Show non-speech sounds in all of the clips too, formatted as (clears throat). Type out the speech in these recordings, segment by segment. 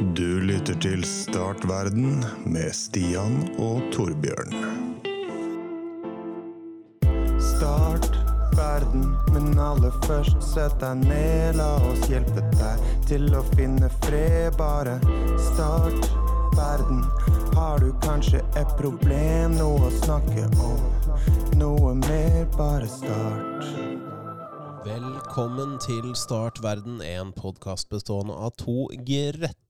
Du lytter til Startverden med Stian og Torbjørn. Start verden, men aller først sett deg ned. La oss hjelpe deg til å finne fred. Bare start verden. Har du kanskje et problem, noe å snakke om? Noe mer, bare start. Velkommen til Start verden, en podkast bestående av to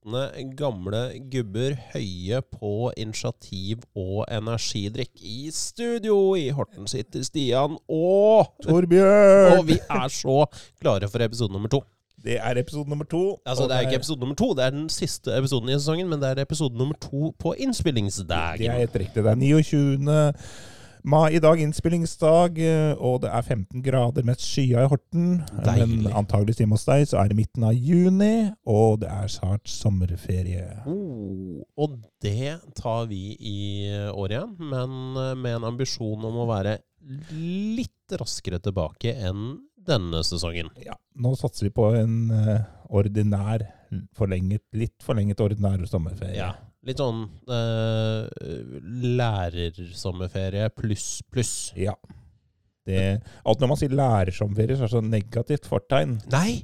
gretne gamle gubber høye på initiativ og energidrikk. I studio i Horten sitter Stian og Torbjørn! Og vi er så klare for episode nummer to. Det er episode nummer to. Altså, det er ikke episode nummer to, det er den siste episoden i sesongen, men det er episode nummer to på Det er innspillingsdagen. helt riktig. Det er 29. mai i dag, innspillingsdag, eh, og det er 15 grader mest skya i Horten. Deilig. Men antageligvis hjemme hos deg så er det midten av juni, og det er snart sommerferie. Oh, og det tar vi i år igjen, men eh, med en ambisjon om å være litt raskere tilbake enn denne sesongen. Ja, nå satser vi på en eh, ordinær, forlenget, litt forlenget ordinær sommerferie. Ja, litt sånn eh, lærersommerferie pluss pluss. Ja. Det, alt når man sier lærersommerferie, så er det så negativt fortegn. Nei,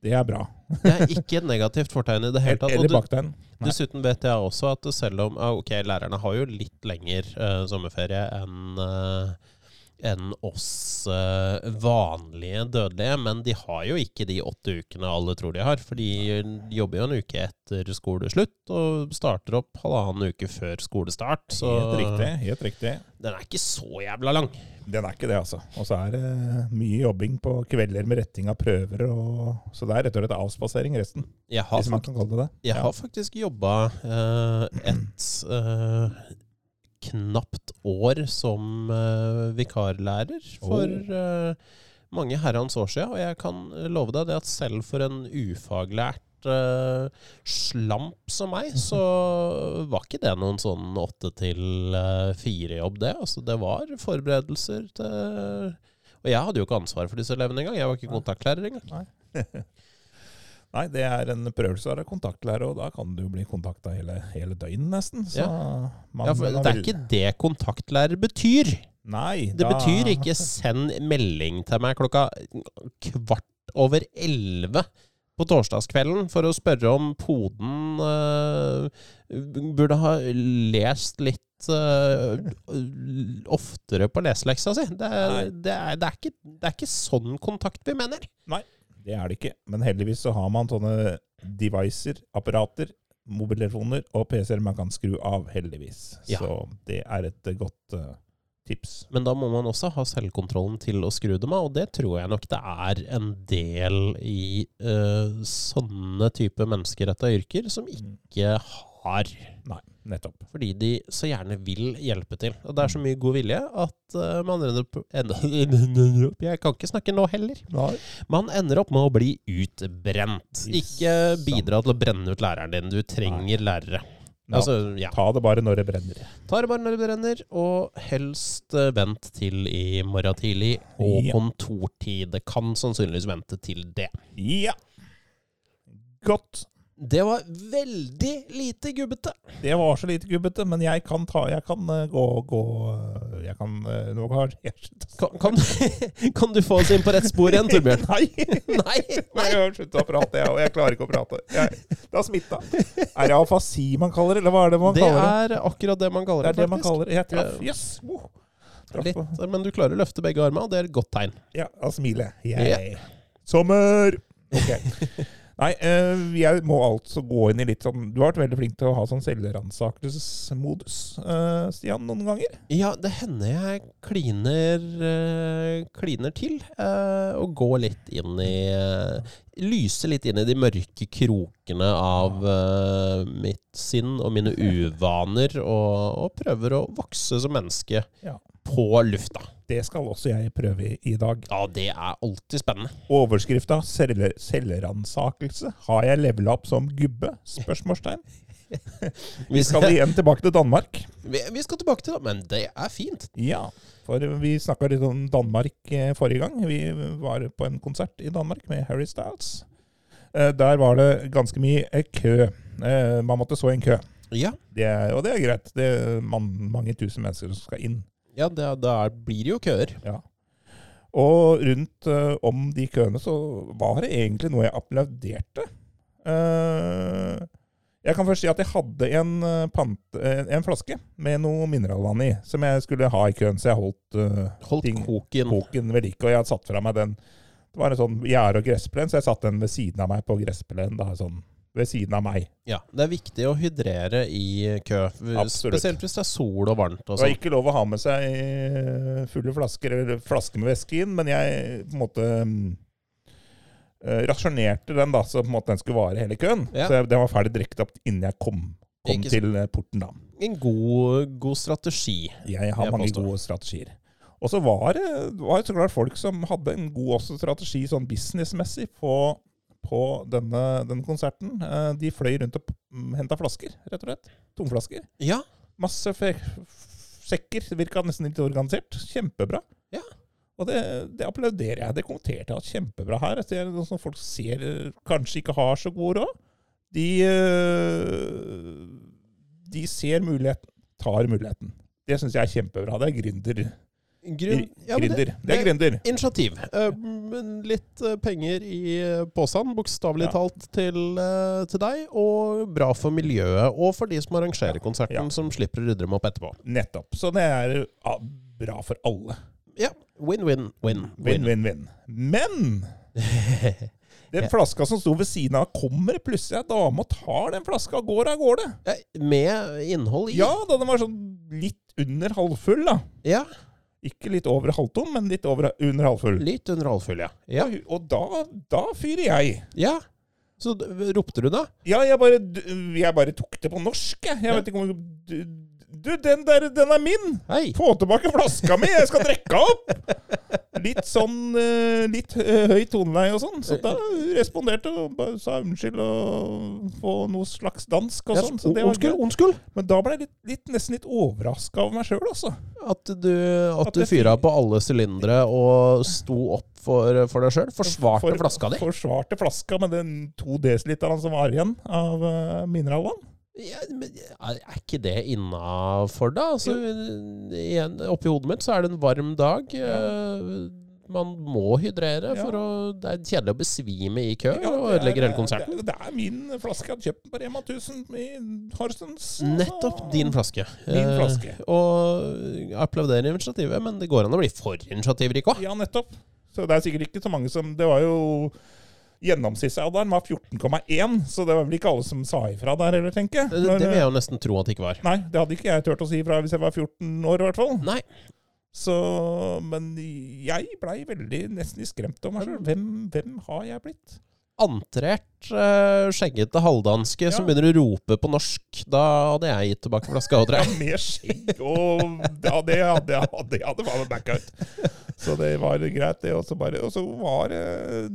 Det er bra. det er ikke et negativt fortegn i det hele tatt. Eller baktegn. Nei. Dessuten vet jeg også at selv om ah, Ok, lærerne har jo litt lengre eh, sommerferie enn eh, enn oss eh, vanlige dødelige, men de har jo ikke de åtte ukene alle tror de har. For de jobber jo en uke etter skoleslutt og starter opp halvannen uke før skolestart. Så Helt riktig. helt riktig. den er ikke så jævla lang. Den er ikke det, altså. Og så er det mye jobbing på kvelder med retting av prøver. Og, så det er rett og slett avspasering resten, Jeg har, hvis man fakt kan kalle det det. jeg har faktisk jobba eh, et eh, knapt år som uh, vikarlærer for eh, mange herrens år siden. Og jeg kan love deg det at selv for en ufaglært uh, slamp som meg, så var ikke det noen sånn åtte til eh, fire-jobb, det. Altså, det var forberedelser til Og jeg hadde jo ikke ansvar for disse elevene engang. Jeg var ikke kontaktlærer engang. Nei, (laughs) det er en prøvelse være kontaktlærer, og da kan du bli kontakta hele, hele døgnet, nesten. Så man, Ja, for det er ikke det kontaktlærer betyr. Nei, Det betyr ikke 'send melding til meg klokka kvart over elleve' på torsdagskvelden for å spørre om poden uh, burde ha lest litt eh, oftere på leseleksa si. Det er, det, er, det, er ikke, det er ikke sånn kontakt vi mener. Det er det ikke. Men heldigvis så har man sånne devicer, apparater, mobiltelefoner og PC-er man kan skru av, heldigvis. Ja. Så det er et eh, godt uh, tips. Men da må man også ha selvkontrollen til å skru dem av, og det tror jeg nok det er en del i uh, sånne type menneskerettet yrker som ikke har. Nei, nettopp. Fordi de så gjerne vil hjelpe til. Og det er så mye god vilje at uh, man (laughs) ender opp, Jeg kan ikke snakke nå heller. Nei. Man ender opp med å bli utbrent. Ikke bidra til å brenne ut læreren din. Du trenger lærere. Ja. Altså, ja. Ta det bare når det brenner. Ta det bare når det brenner, og helst eh, vent til i morgen tidlig og Ja. kontortid. Det kan sannsynligvis vente til det. Ja. Godt. Det var veldig lite gubbete. Det var så lite gubbete, men jeg kan ta Jeg kan uh, gå, gå eh, Jeg kan uh, Nå har jeg Kan, kan, (laughs) kan du få oss inn på rett spor igjen, Torbjørn? (laughs) Nei! Nei, (laughs) Nei, jeg har sluttet å prate, jeg, og jeg klarer ikke å prate. Jeg, det har smitta. Er det afasi man kaller det, eller hva er det man Det kaller det? Det er akkurat det man kaller Det det, er det man kaller det. Jeg traff. Yes! Oh. Traff Litt, men du klarer å løfte begge armene, og det er et godt tegn. Ja, da smiler jeg. Yeah. Sommer! Ok. Nei, eh, jeg må altså gå inn i litt sånn Du har vært veldig flink til å ha sånn selvransakelsesmodus, eh, Stian, noen ganger. Ja, det hender jeg kliner, eh, kliner til, og går litt inn i Lyser litt inn i de mørke krokene av mitt sinn og mine uvaner, og, og prøver å vokse som menneske Ja. på lufta. Det skal også jeg prøve i, i dag. Ja, det er alltid spennende. Overskrifta selv, 'Selvransakelse'. Har jeg levela opp som gubbe? Spørsmålstegn. (laughs) Vi skal igjen tilbake til Danmark. vi, vi skal tilbake til Danmark, men det er fint. Ja, for vi snakka litt om Danmark eh, forrige gang. Vi var på en konsert i Danmark med Harry Styles. Eh, Der var det ganske mye eh, kø. Man måtte så i en kø. Ja, Det er, og det er greit. Det er man, mange tusen mennesker som skal inn. Ja da, da blir det jo køer. Ja. Og rundt uh, om de køene så var det egentlig noe jeg applauderte. Uh, jeg kan først si at jeg hadde en, eh, pant, eh, en flaske med noe mineralvann i, som jeg skulle ha i køen, så jeg holdt uh, Holdt ting- koken. koken ved like. Og jeg hadde satt fra meg den Det var en sånn gjerde- og gressplen, så jeg satte den ved siden av meg på gressplenen. Da, sånn, ved siden av meg. Ja, Det er viktig å hydrere i kø. Absolutt. Spesielt hvis det er sol og varmt. og Det var sånn. ikke lov å ha med seg eh, fulle flasker, eller flasker med væske inn, men jeg på en måte mm, eh, rasjonerte den, da, så på en måte den skulle vare hele køen. Ja. Så den var ferdig drukket opp innen jeg kom, kom Ikke til eh, porten. da. En god, god strategi. Jeg har Jeg mange påstår. gode strategier. Og så var det var så klart folk som hadde en god også strategi sånn businessmessig på, på denne, denne konserten. Eh, De fløy rundt og henta flasker, rett og slett. Tomflasker. Ja, Masse sekker. Virka nesten litt organisert. Kjempebra. Ja. Og det, det applauderer jeg. Det kommenterte jeg at kjempebra her. Det er noe som folk ser eh, kanskje ikke har så god råd. De, eh, de ser muligheten, tar muligheten. Det syns jeg er kjempebra. Det er gründer. Grunn, ja gründer. Det er gründer. Initiativ. Eh, litt eh, penger i eh, posen, bokstavelig Ja. talt, til, til deg. Og bra for miljøet, og for de som arrangerer konserten, Ja. som slipper å rydde dem opp etterpå. Nettopp. Så det er bra for alle. Ja. Win-win-win. Win-win-win. Men (laughs) den flaska som sto ved siden av, kommer plutselig ei dame og tar den flaska og går av gårde. Med innhold i. Ja da, den var sånn litt under halvfull, da. Ja, Ikke litt over halvtom, men litt over, under halvfull. Litt under halvfull, ja. Ja. Og, og da, da fyrer jeg. ja. Så ropte du da? Ja, jeg bare, jeg bare tok det på norsk, jeg. Jeg vet ikke om Du, den der, den er min! Hei! Få tilbake flaska mi, jeg skal drikke opp! Litt sånn eh, Litt eh, høy toneleie og sånn. Så da responderte hun og bare sa unnskyld og få noe slags dansk og sånn. Så det var Unnskyld, unnskyld. Men da ble jeg litt, litt, nesten litt overraska over meg sjøl, altså. At du, at At du fyra på alle sylindere og sto opp for, for deg sjøl. Forsvarte For- flaska di. Forsvarte flaska med den to desiliteren som var igjen av uh, mineralvann. Ja, men er ikke det innafor, da? Altså, igjen, oppi hodet mitt så er det en varm dag. eh, Man må hydrere, Ja. for å, det er kjedelig å besvime i kø Ja, og ødelegge hele konserten. Det, det er min flaske. Jeg hadde kjøpt den på Rema 1000 i Horsens. Nettopp din flaske. Min Eh, flaske. og applauderer initiativet, men det går an å bli for initiativrik òg. Ja, nettopp. Så det er sikkert ikke så mange som Det var jo Gjennomsnittsalderen var 14,1, så det var vel ikke alle som sa ifra der heller, tenker jeg. Det, det vil jeg jo nesten tro at det ikke var. Nei, det hadde ikke jeg turt å si ifra hvis jeg var 14 år, i hvert fall. Nei. Så, men jeg blei veldig nesten skremt om meg sjøl. Hvem, hvem har jeg blitt? Antrert, uh, skjeggete halvdanske som Ja. begynner å rope på norsk. Da hadde jeg gitt tilbake flaska Ja, med skjegg og Ja, det hadde jeg det hadde backa ut. Så det var greit, det. Og så, var det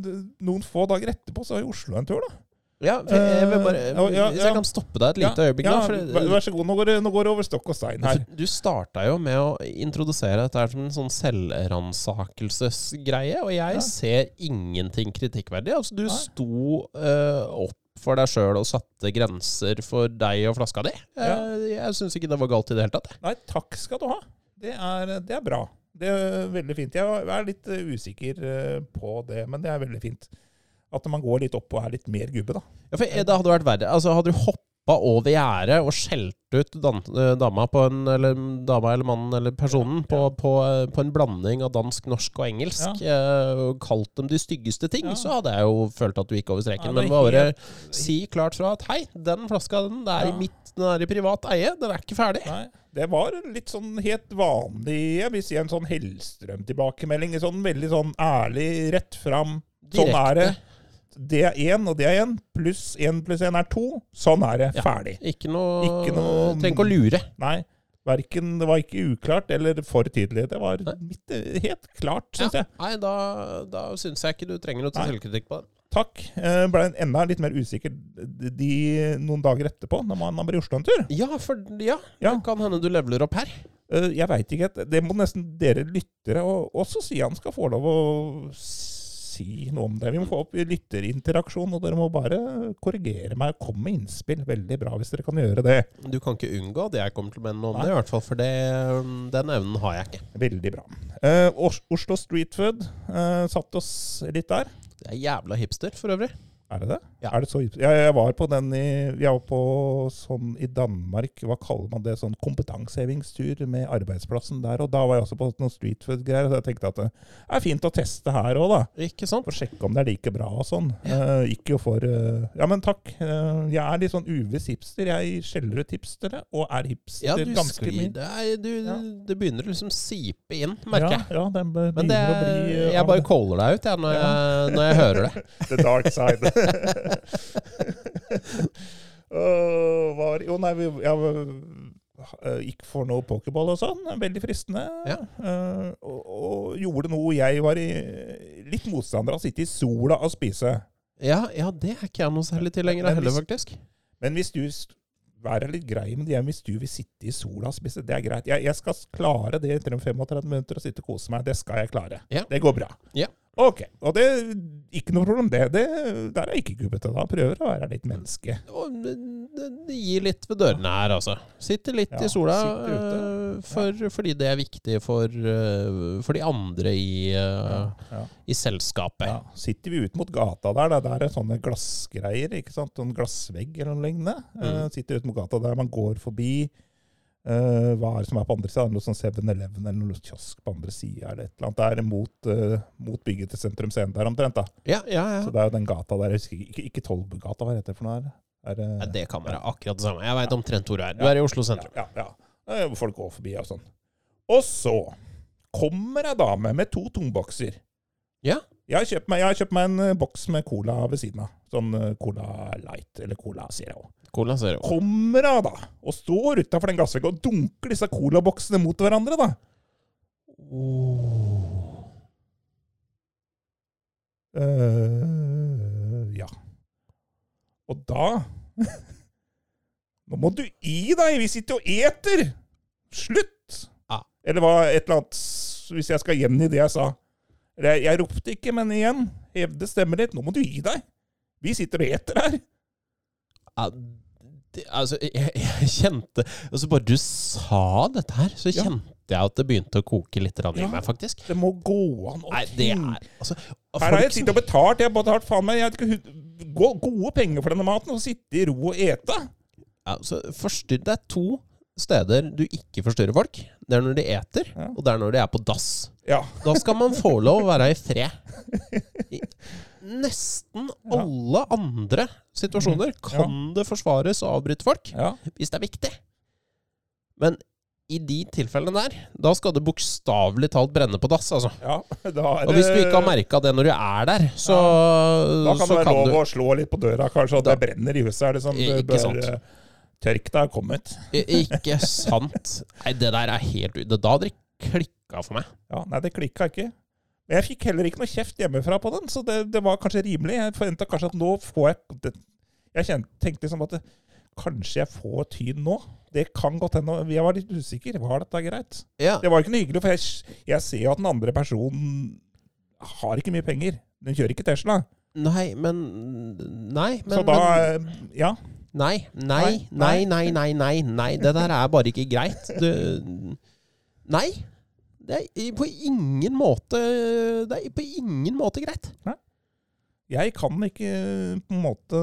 det- noen få dager etterpå så var jeg i Oslo en tur, da. Ja, jeg vil bare, Eh, ja, Hvis jeg kan stoppe deg et lite øyeblikk nå. For, vær, så god. Nå går, det, nå går det over stokk og stein her. du starta jo med å introdusere dette som en sånn selvransakelsesgreie, og jeg ser ingenting kritikkverdig. Altså, du sto uh, opp for deg sjøl og satte grenser for deg og flaska di. Eh, jeg syns ikke det var galt i det hele tatt. Nei, takk skal du ha. Det er, det er bra. Det er veldig fint. Jeg er litt usikker på det, men det er veldig fint. At man går litt opp og er litt mer gubbe, da. Ja, for eh, det hadde vært verre. Altså, hadde du hoppa over gjerdet og skjelt ut eh, dama, på en, eller, dama eller mannen eller personen på, på, eh, på en blanding av dansk, norsk og engelsk, eh, og kalt dem de styggeste ting, Ja. så hadde jeg jo følt at du gikk over streken. Ja, Men bare helt- si klart fra at hei, den flaska den, er Ja. i mitt, den er i privat eie, den er ikke ferdig. Nei, det var litt sånn helt vanlig, jeg vil si en sånn Hellstrøm-tilbakemelding. En Sånn veldig sånn ærlig, rett fram. Sånn er det. Det er én, og det er én. Pluss én pluss én er to. Sånn er det. Ja. Ferdig. Ikke noe, Ikke noe- Trenger ikke å lure. Nei. Hverken, det var ikke uklart eller for tydelig. Det var midt, helt klart, syns Ja. jeg. Nei, da, da syns jeg ikke du trenger noe til selvkritikk på det. Takk. Jeg Ble enda litt mer usikker de noen dager etterpå, når man var i Oslo en tur. Ja, for ja, Ja. det kan hende du leveler opp her. Eh, Jeg veit ikke. Det må nesten dere lyttere og også Sian skal få lov å si noe om det. Vi må få opp lytterinteraksjon, og dere må bare korrigere meg komme med innspill. Veldig bra hvis dere kan gjøre det. Du kan ikke unngå at jeg kommer til å mene noe om Nei. det, i hvert fall. For det, den evnen har jeg ikke. Veldig bra. Eh, Oslo Street Food eh, satte oss litt der. Det er jævla hipster, for øvrig. Er det det? Ja. Er det så, ja, jeg var på den i, jeg var på sånn i Danmark, hva kaller man det, sånn kompetansehevingstur med arbeidsplassen der, og da var jeg også på noen streetfood-greier, så jeg tenkte at det er fint å teste her også da, Ikke sant? for sjekke om det er like bra og sånn. Eh, ikke jo for, uh, ja men takk, Uh, jeg er litt sånn uviss hipster, jeg skjeller ut hipstere, og er hipster Ja, du ganske mye. det, du, Ja. det begynner liksom sipe inn, merker jeg. Ja, ja, den begynner Men det, å bli... eh, jeg bare caller deg ut jeg, når, jeg, når jeg hører det. (laughs) The dark side. (laughs) (laughs) Åh, var, jo, nei, vi, jeg øh, gikk for noe pokerball og sånn. Veldig fristende. Ja. Uh, og, og gjorde noe jeg var i, litt motstander av. Sitte i sola og spise. Ja, ja, det er ikke jeg noe særlig tilhenger av heller, faktisk. Men hvis du Vær Være litt grei med det, hvis du vil sitte i sola og spise, det er greit. Jeg, jeg skal klare det etter 35 minutter å sitte og kose meg. Det skal jeg klare. Ja. Det går bra. Ja. Ok. Og det er ikke noe problem, det. det der er jeg ikke gubbete da. Prøver å være litt menneske. Og det, det, det gir litt ved dørene her, altså. Sitter litt Ja, i sola øh, for, fordi det er viktig for, øh, for de andre i, Ja. i selskapet. Ja, sitter vi ut mot gata der, der er sånne glassgreier, ikke sant? En glassvegg eller noe lignende. Eh, Mm. sitter ut mot gata der man går forbi. Eh, hva er det som er på andre siden? Noe sånn 7-Eleven eller noe kiosk på andre sida eller et eller annet. Det er mot, uh, mot bygget til Sentrum Scene der omtrent. da. Ja, ja, ja. Så det er jo den gata der, ikke, ikke Tollbugata, hva heter det for noe her? Er det, Nei, det kan være akkurat det samme. Jeg veit omtrent hvor du er. Du Ja. er i Oslo sentrum. Ja, ja. ja. Eh, hvor Folk går forbi og sånn. Og så kommer ei dame med to tungbokser. Ja. Jeg har kjøpt meg, jeg har kjøpt meg en boks med cola ved siden av. Sånn Cola Light eller Cola Zero. Cola Zero. Kommer hun da, og står utafor den glassveggen og dunker disse colaboksene mot hverandre, da. Oh. Uh, ja. Og da (laughs) Nå må du gi deg! Vi sitter og eter! Slutt! Ja. Eller hva et eller annet Hvis jeg skal gjengi det jeg sa. Jeg, jeg ropte ikke, men igjen. Hevde stemmen litt. Nå må du gi deg! Vi sitter og eter her. Ja, altså, jeg, jeg kjente Altså, bare du sa dette her, så Ja. kjente jeg at det begynte å koke litt ja, i meg, faktisk. Det må gå an å Nei, det er altså, Her har jeg sittet og betalt. Jeg har betalt faen meg jeg vet ikke, gode penger for denne maten, og sitte i ro og ete. altså, forstyrr, Det er to steder du ikke forstyrrer folk. Det er når de eter, Ja. og det er når de er på dass. Ja. Da skal man få lov å være i fred. (laughs) Nesten Ja. alle andre situasjoner kan det forsvares å avbryte folk ja. hvis det er viktig. Men i de tilfellene der, da skal det bokstavelig talt brenne på dass, altså. ja. (laughs) Er Og hvis du ikke har merka det når du er der, så, Da kan så det være kan lov du å slå litt på døra, kanskje, at det brenner i huset. Er det sånn, ikke sant. bør sant. Tørk deg, kom ut. Ikke (laughs) sant? Nei, det der er helt da hadde det klikka for meg. Ja, nei, det klikka ikke. Men jeg fikk heller ikke noe kjeft hjemmefra på den, så det, det var kanskje rimelig. Jeg forventa kanskje at nå får jeg det, Jeg kjente, tenkte liksom at det, kanskje jeg får tyn nå. Det kan godt hende. Jeg var litt usikker. Var dette greit? Ja, Det var ikke noe hyggelig, for jeg, jeg ser jo at den andre personen har ikke mye penger. Den kjører ikke Tesla. Nei, men Nei, men, så da men eh, Ja. Nei, nei, nei, nei, nei, nei, nei. Det der er bare ikke greit. Du, nei. Det er på ingen måte Det er på ingen måte greit. Jeg kan ikke på en måte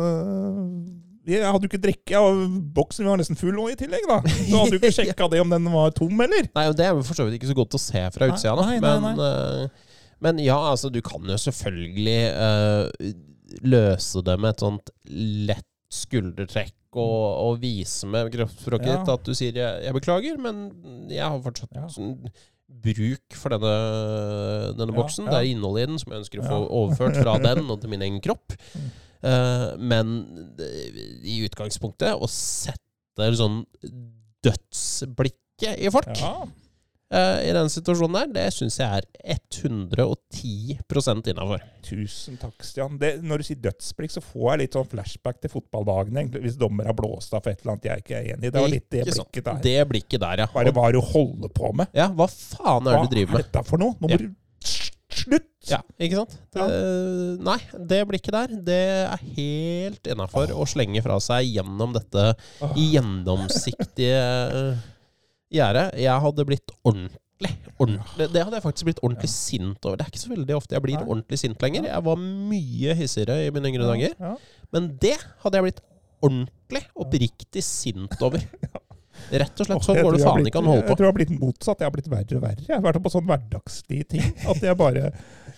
Jeg hadde jo ikke drikke, og boksen var nesten full i tillegg, da. Så hadde du ikke (laughs) sjekka det om den var tom, eller? Nei, og Det er for så vidt ikke så godt å se fra utsida, da. nei, nei, Men, eh, men ja, altså, du kan jo selvfølgelig uh, løse det med et sånt lett skuldertrekk og, og vise med kroppsspråket Ja. ditt at du sier jeg, 'jeg beklager', men jeg har fortsatt Ja. Bruk for denne, denne boksen. ja. Det er innholdet i den som jeg ønsker å få overført fra (laughs) den og til min egen kropp. Eh, men i utgangspunktet å sette sånn dødsblikket i folk Ja. Eh, i den situasjonen der, det syns jeg er 110 innafor. Tusen takk, Stian. Det, når du sier dødsblikk, så får jeg litt sånn flashback til fotballdagene, egentlig, hvis dommer har blåst av for et eller annet jeg ikke er enig i. Det var litt det blikket sånn. der. Det blikket der, ja. Er hva er det du holder på med? Ja, hva faen er det du driver med? Hva er dette for noe? Nå må Ja. du Slutt! Ja, ikke sant? Det, Nei, det blikket der. Det er helt innafor å slenge fra seg gjennom dette oh. gjennomsiktige uh, (laughs) gjerdet. Jeg hadde blitt ordentlig, ordentlig Det hadde jeg faktisk blitt ordentlig sint over. Det er ikke så veldig ofte jeg blir Nei. ordentlig sint lenger. Jeg var mye hissigere i mine yngre dager. Ja. Men det hadde jeg blitt ordentlig, oppriktig sint over. (laughs) Rett og slett. så Sånn går det faen ikke an å holde på. Jeg tror jeg har blitt motsatt. Jeg har blitt verre og verre. Jeg har vært på sånn hverdagslige ting. At jeg bare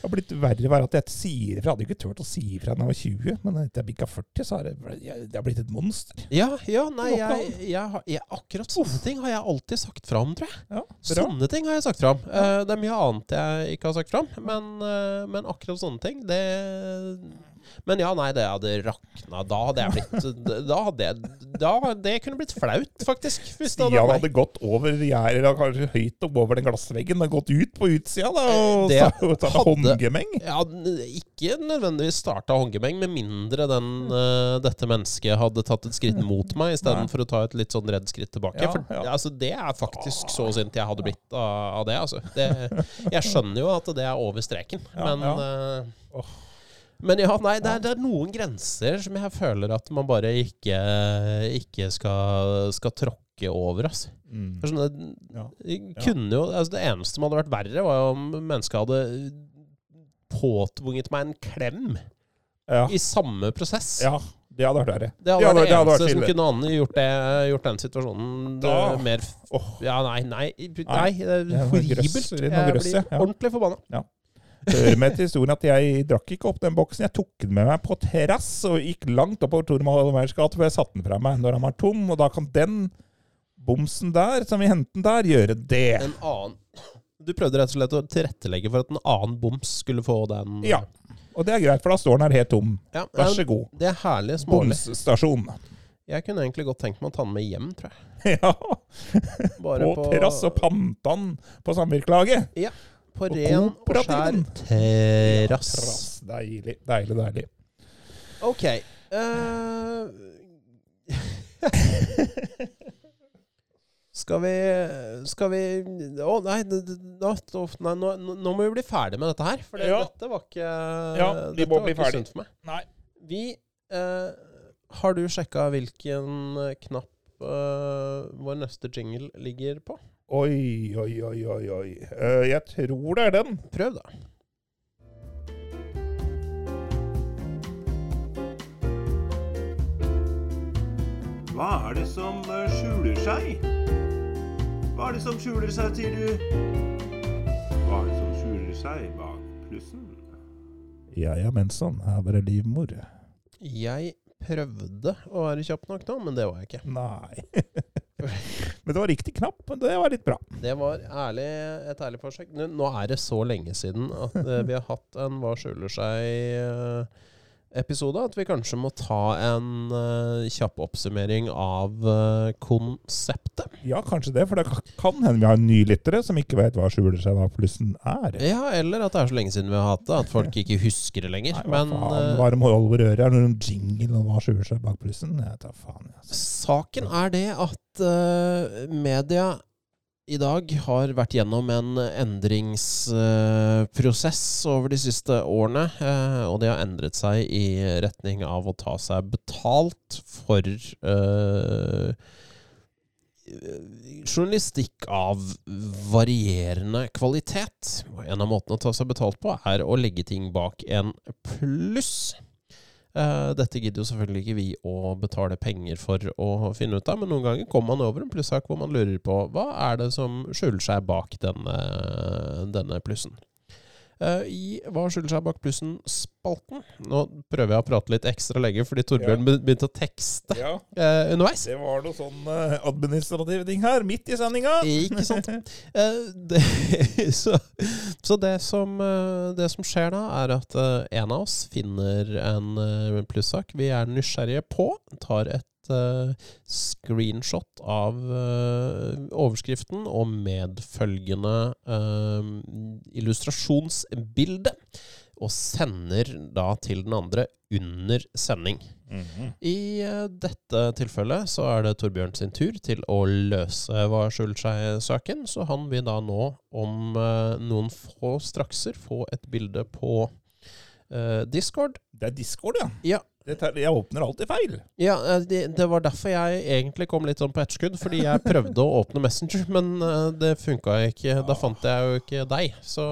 har blitt verre var. At jeg sier ifra. Jeg hadde ikke turt å si ifra da jeg var 20, men etter jeg bikka 40, så har jeg, jeg, jeg blitt et monster. Ja, ja, nei, jeg, jeg, akkurat sånne ting har jeg alltid sagt fra om, tror jeg. Ja. Sånne ting har jeg sagt fram. Eh, det er mye annet jeg ikke har sagt fram, men, eh, men akkurat sånne ting, det Men ja, nei, det hadde rakna. Da hadde jeg blitt (laughs) Da hadde jeg da, Det kunne blitt flaut, faktisk. Hvis det Stian hadde hadde gått over gjerdet, kanskje høyt opp over den glassveggen, og gått ut på utsida da, og Det hadde- håndgemeng. Ja, ikke nødvendigvis starta håndgemeng, med mindre den, uh, dette mennesket hadde tatt et skritt mot meg, istedenfor å ta et litt sånn redd skritt tilbake. Ja, For ja. altså, det er faktisk så sint jeg hadde blitt av, av det. Altså. det. Jeg skjønner jo at det er over streken, men ja. Men ja, nei, det er, det er noen grenser som jeg føler at man bare ikke, ikke skal, skal tråkke over. Altså. Mm. Sånn, det, Ja. kunne jo, altså det eneste som hadde vært verre, var jo om mennesket hadde påtvunget meg en klem Ja. i samme prosess. ja, det hadde vært verre. Det hadde vært det, hadde eneste som kunne gjort, det, gjort den situasjonen Da- eh, mer Åh. Ja, nei, nei, nei, det er det horribelt. Jeg ja, blir ja. ordentlig forbanna. Hører med til historien at jeg drakk ikke opp den boksen. Jeg tok den med meg på terrass og gikk langt oppover Tor Meyers gate før jeg satte den fra meg når han var tom. Og da kan den bomsen der, som vi hentet den der, gjøre det. En annen Du prøvde rett og slett å tilrettelegge for at en annen boms skulle få den Ja. Og det er greit, for da står den her helt tom. Ja, Vær så god. Det er herlig smålig. Bomsstasjon. Jeg kunne egentlig godt tenkt meg å ta den med hjem, tror jeg. (laughs) Ja. Bare På terrass og pante den på samvirkelaget. På og ren og skjær terrass. Deilig, deilig, deilig. Ok. Uh, (laughs) skal vi Skal vi Å, nei, nå, nå- nei nå, nå må vi bli ferdig med dette her. For det- Ja. dette var ikke Ja, vi dette må var bli ikke ferdig. sunt for meg. Nei. Vi uh, Har du sjekka hvilken knapp uh, vår neste jingle ligger på? Oi, oi, oi, oi. oi. Eh, jeg tror det er den. Prøv, da. Hva er det som eh, skjuler seg? Hva er det som skjuler seg, sier du? Hva er det som skjuler seg bak plussen? Ja, ja, mensan. Her var det livmor. Jeg prøvde å være kjapp nok nå, men det var jeg ikke. Nei. (laughs) Men det var riktig knapp. men Det var litt bra. Det var ærlig, et ærlig forsøk. Nå er det så lenge siden at eh, vi har hatt en Hva skjuler seg-episode, at vi kanskje må ta en uh, kjapp oppsummering av uh, konseptet. Ja, kanskje det, for det kan hende vi har nylyttere som ikke vet hva skjuler seg bak plussen er. Ja, eller at det er så lenge siden vi har hatt det, at folk ikke husker det lenger. Nei, hva Men faen, eh, hva er det med Oliver Øre? Er det noen jingle om hva skjuler seg bak faen, jeg. altså. Saken er det at uh, media i dag har vært gjennom en endringsprosess over de siste årene. eh, og det har endret seg i retning av å ta seg betalt for eh, journalistikk av varierende kvalitet. En av måtene å ta seg betalt på er å legge ting bak en pluss. Eh, dette gidder jo selvfølgelig ikke vi å betale penger for å finne ut av, men noen ganger kommer man over en plussak hvor man lurer på hva er det som skjuler seg bak denne, denne plussen. Eh, I Hva skjuler seg bak plussen-spalten Nå prøver jeg å prate litt ekstra lenge fordi Torbjørn ja. begynte å tekste Ja, eh, underveis. det var noe sånn eh, administrative ting her, midt i sendinga. Ikke sant? (laughs) Eh, det, (laughs) så så det, som, eh, det som skjer da, er at eh, en av oss finner en eh, plussak vi er nysgjerrige på, tar et eh, screenshot av eh, overskriften og medfølgende eh, illustrasjonsbilde. og sender da til den andre under sending. Mhm. I uh, dette tilfellet så er det Torbjørn sin tur til å løse hva skjuler seg-saken, så han vil da nå om uh, noen få strakser få et bilde på eh, Discord. Det er Discord, ja. Ja. Det tar, jeg åpner alltid feil. Ja, eh, det, det var derfor jeg egentlig kom litt sånn på etterskudd, fordi jeg prøvde å åpne Messenger, men eh, det funka ikke. Da fant jeg jo ikke deg, så,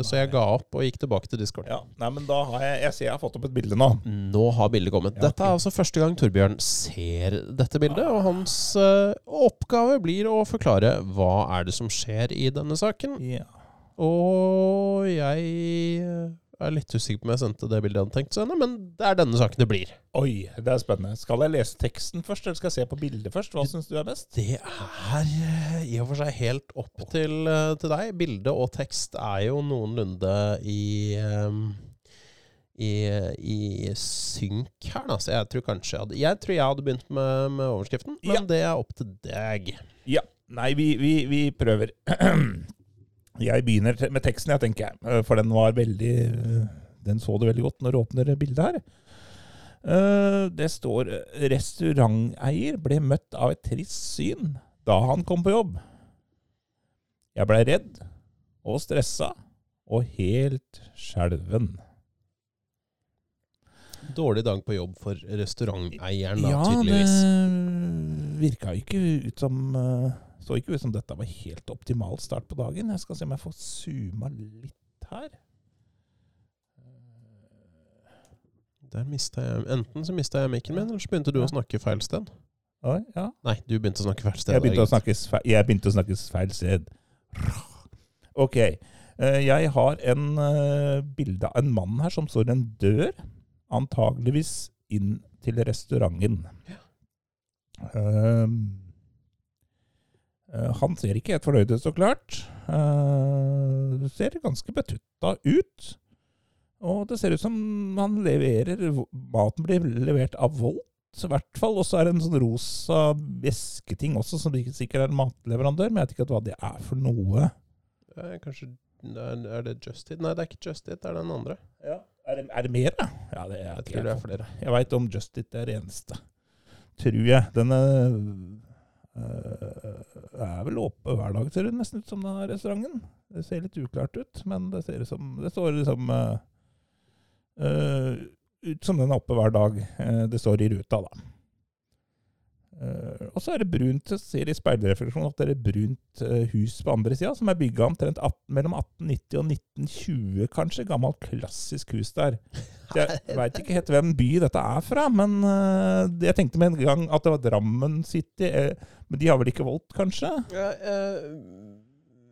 så jeg ga opp og gikk tilbake til Discord. Ja, nei, men da har jeg Jeg ser jeg har fått opp et bilde nå. Nå har bildet kommet. Ja, Dette er altså første gang Torbjørn ser dette bildet, og hans uh, oppgave blir å forklare hva er det som skjer i denne saken. Ja. Og jeg eh, er litt usikker på om jeg sendte det bildet jeg hadde tenkt å sende, men det er denne saken det blir. Oi, det er spennende. Skal jeg lese teksten først, eller skal jeg se på bildet først? Hva syns du er best? Det er eh, i og for seg helt opp til, eh, til deg. Bilde og tekst er jo noenlunde i eh, i, i synk her, da. Så jeg tror kanskje jeg hadde Jeg tror jeg hadde begynt med, med overskriften, men Ja. det er opp til deg. Ja. Nei, vi, vi, vi prøver. (clears throat) Jeg begynner med teksten, jeg, tenker jeg. Eh, For den var veldig eh, Den så du veldig godt når du åpner bildet her. Eh, Det står 'Restauranteier ble møtt av et trist syn da han kom på jobb'. Jeg blei redd og stressa og helt skjelven. Dårlig dag på jobb for restauranteieren, da, Ja, tydeligvis. det virka ikke ut som Så ikke ut som dette var helt optimal start på dagen. Jeg skal se om jeg får zooma litt her. Der mistet jeg Enten så mista jeg mikken min, eller så begynte du å snakke feil sted. Oi, ja. Nei, du begynte å snakke feil sted. Jeg begynte å snakke, feil, jeg begynte å snakke feil sted. Ok. eh, Jeg har en eh, bilde av en mann her som står i en dør, antageligvis inn til restauranten. Ja. eh, han ser ikke helt fornøyd ut, så klart. Uh, ser ganske betutta ut. Og det ser ut som han leverer Maten blir levert av Volt, i hvert fall. Og så er det en sånn rosa væsketing også, som ikke sikkert er en matleverandør. Men jeg vet ikke hva det er for noe. Er Kanskje Er det Just It? Nei, det er ikke Just It, det er den andre. Er, det, er det mer, da? Ja, det er, Jeg tror det er flere. Jeg veit om Just It er det eneste. Tror jeg. Den er, øh, er vel åpen hver dag, ser det nesten ut som denne restauranten. Det ser litt uklart ut, men det ser ut som Det står liksom øh, ut som den er oppe hver dag. Eh, det står i ruta, da. Eh, og så er det brunt, ser i speilrefleksjonen at det er et brunt eh, hus på andre sida, som er bygga omtrent 18, mellom 1890 og 1920, kanskje. Gammelt, klassisk hus der. Så (laughs) Jeg veit ikke helt hvem by dette er fra, men uh, jeg tenkte med en gang at det var Drammen City. men de har vel ikke voldt, kanskje? Ja,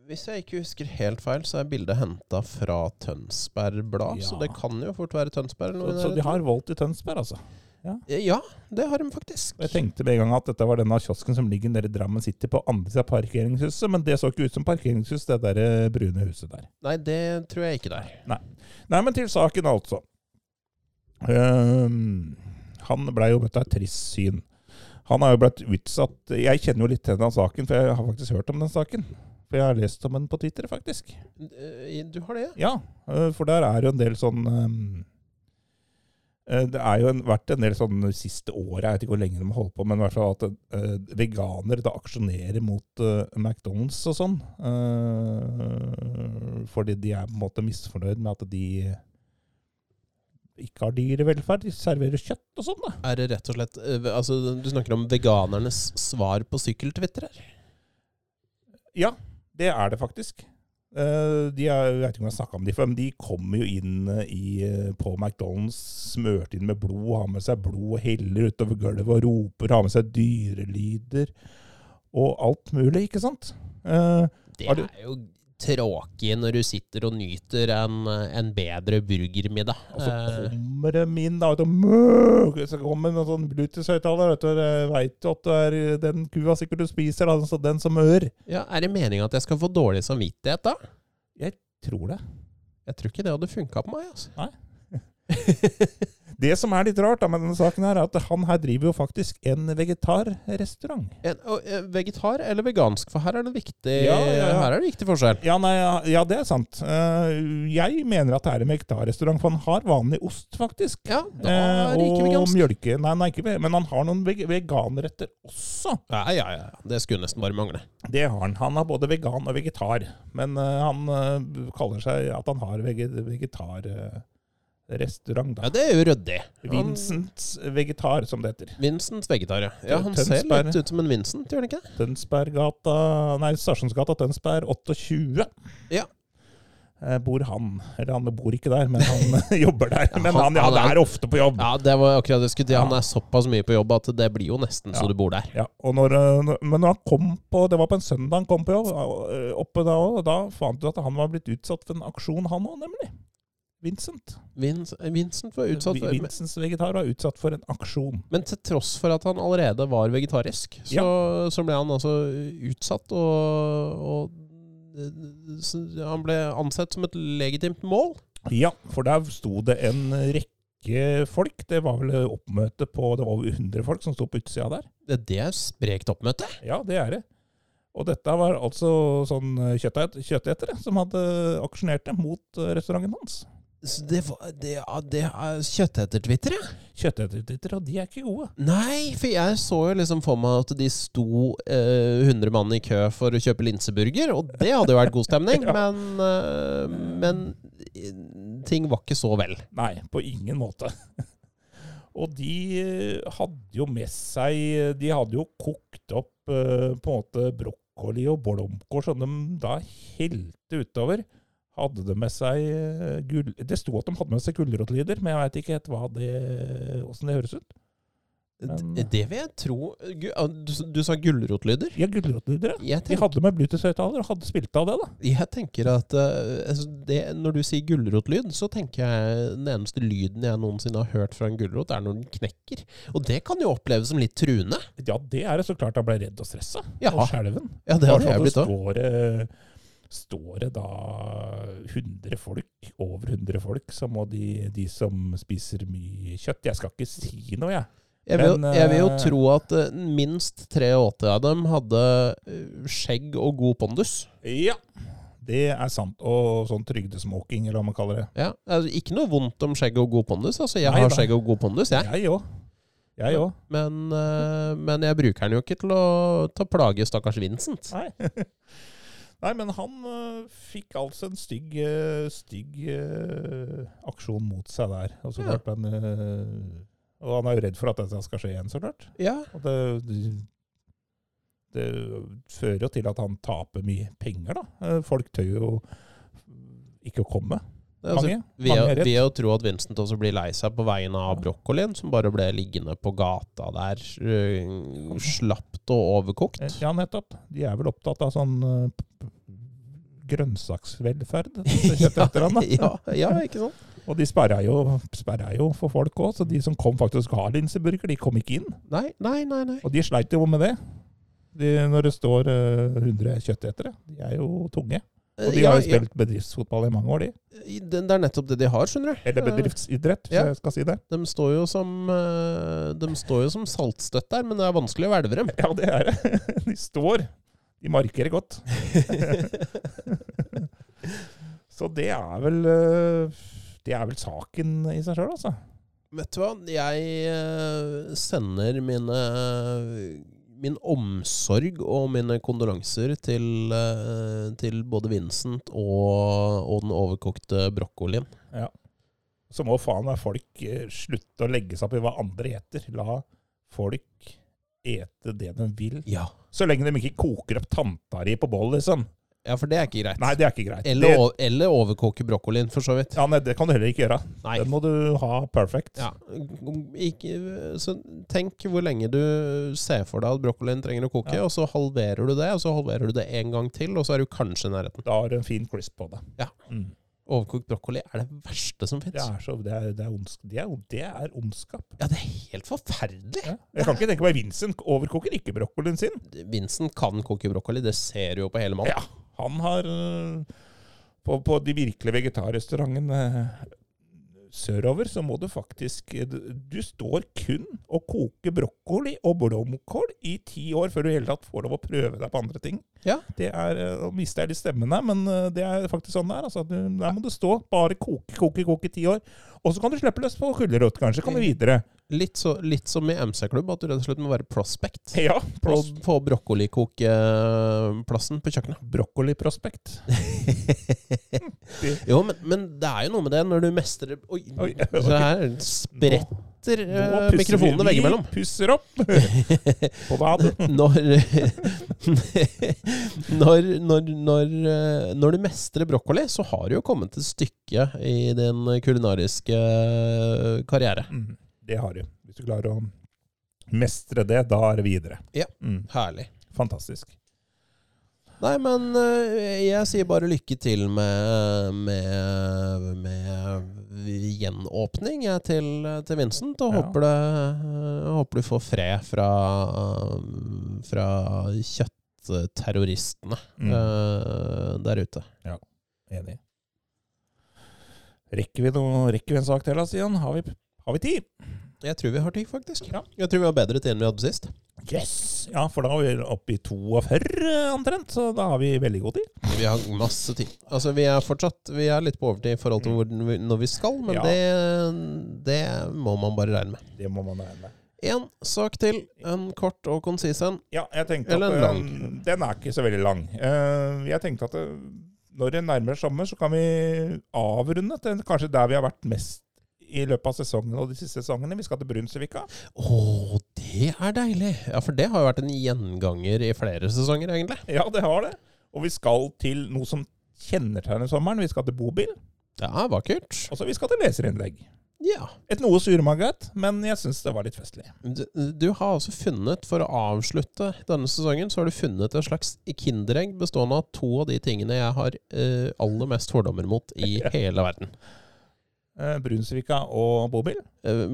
hvis jeg ikke husker helt feil, så er bildet henta fra Tønsberg Blad. Så det kan jo fort være Tønsberg. Så, så de har voldt i Tønsberg, altså. Ja, det har de faktisk. Jeg tenkte med en gang at dette var denne kiosken som ligger nede i Drammen City på andre siden av parkeringshuset, men det så ikke ut som parkeringshus, det der eh, brune huset der. Nei, det tror jeg ikke det er. Nei, men til saken, altså. Um, han blei jo møtt av et trist syn. Han har jo blitt utsatt Jeg kjenner jo litt til den saken, for jeg har faktisk hørt om den saken. For jeg har lest om den på Twitter, faktisk. Eh, Du har det? Ja, for der er jo en del sånn øh, Det er jo en, vært en del sånn siste året, jeg vet ikke hvor lenge de har holdt på, men i hvert fall at uh, veganere da aksjonerer mot uh, McDonald's og sånn. Uh, fordi de er på en måte misfornøyd med at de ikke har dyrevelferd. De serverer kjøtt og sånn, da. Er det rett og slett eh, Altså, du snakker om veganernes svar på sykkeltwitterer? Ja, det er det faktisk. Eh, de er, jeg vet ikke om jeg snakka om de før, men de kommer jo inn eh, i, eh, på McDonald's smørt inn med blod, har med seg blod og heller utover gulvet og roper, har med seg dyrelyder og alt mulig, ikke sant? Det er jo tråkig når du sitter og nyter en, en bedre burgermiddag. og så Eh, kommer de inn, da, og så kommer det en sånn Bluetooth-høyttaler, du, veit at det er den kua sikkert du spiser, da, så den som ør. ja, er det meninga at jeg skal få dårlig samvittighet da? Jeg Tror det. Jeg tror ikke det hadde funka på meg. altså. (laughs) Det som er litt rart da med denne saken, her, er at han her driver jo faktisk en vegetarrestaurant. En, og, eh, vegetar eller vegansk? For her er det viktig Ja, ja, ja. Her er det viktig forskjell. Ja, nei, ja, det er sant. Eh, Jeg mener at det er en vegetarrestaurant, for han har vanlig ost, faktisk. Ja, da Eh, er det ikke vegansk. og mjølke Nei, nei, ikke, men han har noen veg veganretter også. Ja, ja, ja. Det skulle nesten bare mangle. Det har han. Han er både vegan og vegetar. Men han kaller seg at han har vege da. Ja, det er jo ryddig. Vincents vegetar, som det heter. Vincents vegetar, ja. ja. Han ser litt ut som en Vincent, gjør han ikke? Tønsberggata Nei, Stasjonsgata Tønsberg 28. Ja. Eh, Bor han. Eller han bor ikke der, men han (laughs) (laughs) jobber der. Men han- han, ja, han er- er ofte på jobb. Ja, det var akkurat det jeg skulle til. Han er såpass mye på jobb at det blir jo nesten så du bor der. Ja, og når, eh, men når han kom på Det var på en søndag han kom på jobb, eh, oppe da òg, da fant du at han var blitt utsatt for en aksjon, han òg, nemlig. Vincent. Vincent, Vincent var utsatt for Vincents vegetar var utsatt for en aksjon. Men til tross for at han allerede var vegetarisk, så, så ble han altså utsatt, og, og han ble ansett som et legitimt mål. Ja, for der sto det en rekke folk. Det var vel oppmøte på Det var over 100 folk som sto på utsida der. Det, det er sprekt oppmøte. Ja, det er det. Og dette var altså sånn kjøttet, kjøttetere som hadde aksjonert mot eh, restauranten hans. Så det, det, det er kjøtteter-Twitter, ja. Kjøttetere, og de er ikke gode. Nei, for jeg så jo liksom for meg at de sto eh, 100 mann i kø for å kjøpe linseburger, og det hadde jo vært god stemning, (laughs) Ja. men, eh, men eh, ting var ikke så vel. Nei, på ingen måte. (laughs) Og de eh, hadde jo med seg De hadde jo kokt opp eh, på en måte brokkoli og blomkål som de da helte utover. Hadde de med seg eh, gull... Det sto at de hadde med seg gulrotlyder, men jeg veit ikke helt hva det, åssen det høres ut. Men- D- det vil jeg tro ah, Du, du sa gulrotlyder? Ja, gulrotlyder, ja. Jeg, De hadde med Bluetooth-høyttaler og hadde spilt av det, da. jeg tenker at eh, altså det, Når du sier gulrotlyd, så tenker jeg den eneste lyden jeg noensinne har hørt fra en gulrot, er når den knekker. Og det kan jo oppleves som litt truende. Ja, det er det så klart han ble redd og stressa. Ja. Og skjelven. Ja, det hadde jeg blitt òg. Står, eh, det da 100 folk, over 100 folk, så må de, de som spiser mye kjøtt Jeg skal ikke si noe, jeg. Jeg vil, Men, jeg vil jo eh, tro at Minst minst 83 av dem hadde eh, skjegg og god pondus. Ja, det er sant. Og sånn trygdesmoking, eller hva man kaller det. Ja, altså, ikke noe vondt om skjegg og god pondus. Altså, jeg Nei har da. skjegg og god pondus, jeg. Jeg òg. Jeg òg. Men, eh, men jeg bruker den jo ikke til å ta plage stakkars Vincent. Nei. (laughs) Nei, men han uh, fikk altså en stygg, uh, stygg uh, aksjon mot seg der. Og, så Ja. klart han, øh, og han er jo redd for at dette skal skje igjen, så klart. Ja, Og det, det fører jo til at han taper mye penger, da. Folk tør jo ikke å komme. altså. Ved, er ved å tro at Vincent også blir lei seg på vegne av brokkolien, som bare ble liggende på gata der, slapt og overkokt. Ja, nettopp. De er vel opptatt av sånn grønnsaksvelferd. (laughs) ja, ja, ja, ikke sant? (laughs) Og de sperra jo, jo for folk òg, så de som kom faktisk og har linseburger, de kom ikke inn. Nei, nei, nei. nei. Og de sleit jo med det. De, når det står uh, 100 kjøttetere. De er jo tunge. Og de Ja, har jo spilt bedriftsfotball i mange år, de. det, er nettopp det de har, skjønner du. Eller bedriftsidrett, hvis Ja. jeg skal si det. De står jo som, eh, de står jo som saltstøtt der, men det er vanskelig å hvelve dem. Ja, det er det. (laughs) De står. De markerer godt. (laughs) Så det er vel eh, Det er vel saken i seg sjøl, altså. Vet du hva, jeg eh, sender mine min omsorg og mine kondolanser til, eh, til både Vincent og, og den overkokte brokkolien. Så må faen meg folk slutte å legge seg opp i hva andre eter. La folk ete det de vil. Ja. Så lenge de ikke koker opp tanta di på bål, liksom. ja, for det er ikke greit. Nei, det er ikke greit. eller, det, eller overkoke brokkolien, for så vidt. ja, nei, det kan du heller ikke gjøre. Nei. Den må du ha perfect. Ja. Ikke, så tenk hvor lenge du ser for deg at brokkolien trenger å koke, Ja. og så halverer du det, og så halverer du det en gang til, og så er du kanskje i nærheten. Da har du en fin crisp på det. Ja. Mm. Overkokt brokkoli er det verste som fins. det, det, det, det er ondskap. Ja, det er helt forferdelig. Ja. Jeg kan ikke tenke meg Vincent overkoker ikke brokkolien sin. Vincent kan koke brokkoli, det ser du jo på hele mannen. Ja, han har øh, på, på de virkelige vegetarrestaurantene øh, sørover så må du faktisk Du du står kun og koker brokkoli og blomkål i ti år før du i hele tatt får lov å prøve deg på andre ting. Ja. Det er, eh, Nå mister jeg litt stemmen her, men eh, det er faktisk sånn det er. Altså, du, der må du stå, bare koke, koke, koke i ti år. Og så kan du slippe løs på gulrot, kanskje. Kommer videre. Litt, så, litt som i MC-klubb, at du rett og slett må være prospect. (laughs) Ja, pros, på på brokkolikokeplassen på kjøkkenet. brokkoliprospekt. (laughs) Jo, men, men det er jo noe med det når du mestrer Oi! Oi, (laughs) Så her spretter Nå nå mikrofonene veggimellom. Vi pusser opp på badet. Når når, når, når, eh, når du mestrer brokkoli, så har du jo kommet et stykke i din kulinariske eh, karriere. Mm, det har du. Hvis du klarer å mestre det, da er det videre. Ja. Mm, Herlig. fantastisk. Nei, men eh, jeg sier bare lykke til med, med, med gjenåpning jeg, til, til Vincent. Og Ja. håper, det, eh, håper du får fred fra, fra kjøttterroristene Mm. eh, der ute. Ja, Enig. Rekker vi, noe, rekker vi en sak til, da, Stian? Har vi, har vi tid? Jeg tror vi har tid, faktisk. Ja. Jeg tror vi har bedre tid enn vi hadde sist. Yes! Ja, for da er vi oppe i 42 omtrent, så da har vi veldig god tid. Vi har masse tid. Altså, vi er fortsatt Vi er litt på overtid i forhold til hvor, når vi skal, men Ja. det, det må man bare regne med. Det må man regne med. Én sak til. En kort og konsis en. Ja, jeg tenkte Eller at lang. eh, Den er ikke så veldig lang. Eh, Jeg tenkte at eh, når det nærmer sommer, så kan vi avrunde til kanskje der vi har vært mest i løpet av sesongen og de siste sesongene. Vi skal til Brunsvika. Å, det er deilig! Ja, for det har jo vært en gjenganger i flere sesonger, egentlig. Ja, det har det. Og vi skal til noe som kjennetegner sommeren. Vi skal til bobil. Ja, vakkert. Og så vi skal til leserinnlegg. Ja. Et noe surmaget, men jeg syns det var litt festlig. Du, du har altså funnet, for å avslutte denne sesongen, så har du funnet et slags kinderegg bestående av to av de tingene jeg har eh, aller mest fordommer mot i (laughs) hele verden. Eh, Brunsvika og bobil.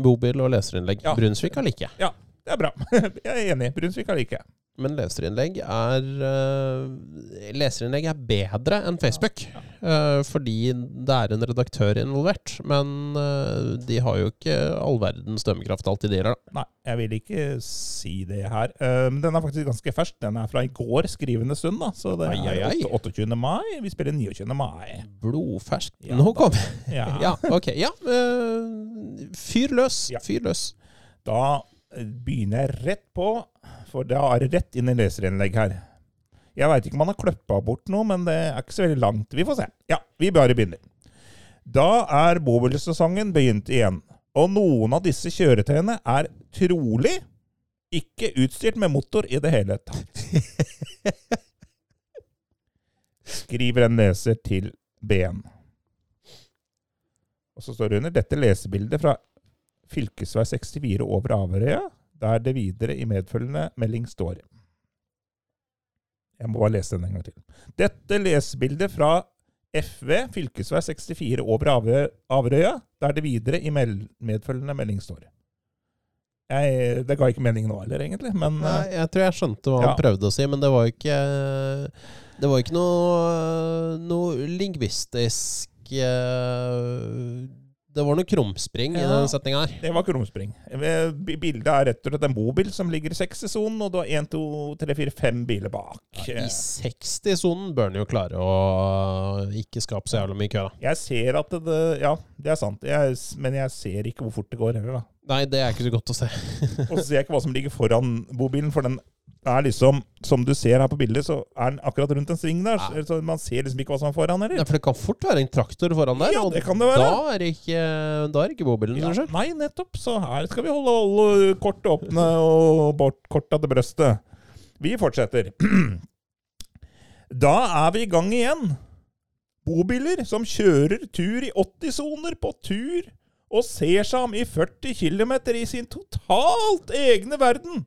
Bobil og leserinnlegg. Ja. Brunsvika liker jeg. Det er bra. (laughs) Jeg er enig. Brunsvika liker jeg. Men leserinnlegg er eh, Leserinnlegg er bedre enn Facebook. eh, fordi det er en redaktør involvert. Men eh, de har jo ikke all verdens dømmekraft alltid, de heller. Nei, jeg vil ikke si det her. Men den er faktisk ganske fersk. Den er fra i går skrivende stund, da. Så det er 28. mai. Vi spiller 29. mai. Blodfersk. Nå kom Ja. (laughs) Ja, ok. Ja. fyr løs. Fyr løs. Da begynner jeg rett på, for det rett inn i leserinnlegg her. Jeg veit ikke om han har kløppa bort noe, men det er ikke så veldig langt. Vi får se. Ja, vi bare begynner. Da er bobilsesongen begynt igjen, og noen av disse kjøretøyene er trolig ikke utstyrt med motor i det hele tatt. Skriver en leser til BN. Og så står det under dette lesebildet fra fylkesvei 64 over Averøya, der det videre i medfølgende melding står. Jeg må bare lese den en gang til. Dette lesebildet fra FV, fylkesvei 64 over Averøya, der det videre i medfølgende melding står. Jeg, det ga ikke mening nå heller, egentlig, men Nei, eh, jeg tror jeg skjønte hva han prøvde å si, men det var jo ikke Det var ikke noe, noe lingvistisk eh, Det var noe krumspring i den setninga her. det var krumspring. Eh, Bildet er rett og slett en bobil som ligger i 60-sonen, og du har 1, 2, 3, 4, 5 biler bak. I 60-sonen bør den jo klare å ikke skape så jævla mye kø, da. Jeg ser at det Ja, det er sant. Jeg, men jeg ser ikke hvor fort det går heller, da. Nei, det er ikke så godt å se. Og så ser jeg ikke hva som ligger foran bobilen, for den er liksom Som du ser her på bildet, så er den akkurat rundt en sving der. Ja. Så man ser liksom ikke hva som er foran Eller? Ja, for det kan fort være en traktor foran der, Ja, det kan det være. da er det ikke, da er det ikke bobilen Ja, som nei, nettopp. Så her skal vi holde, holde kort åpne og bort korta til brøstet. Vi fortsetter. (clears throat) Da er vi i gang igjen. Bobiler som kjører tur i 80-soner på tur og ser seg om i 40 km i sin totalt egne verden.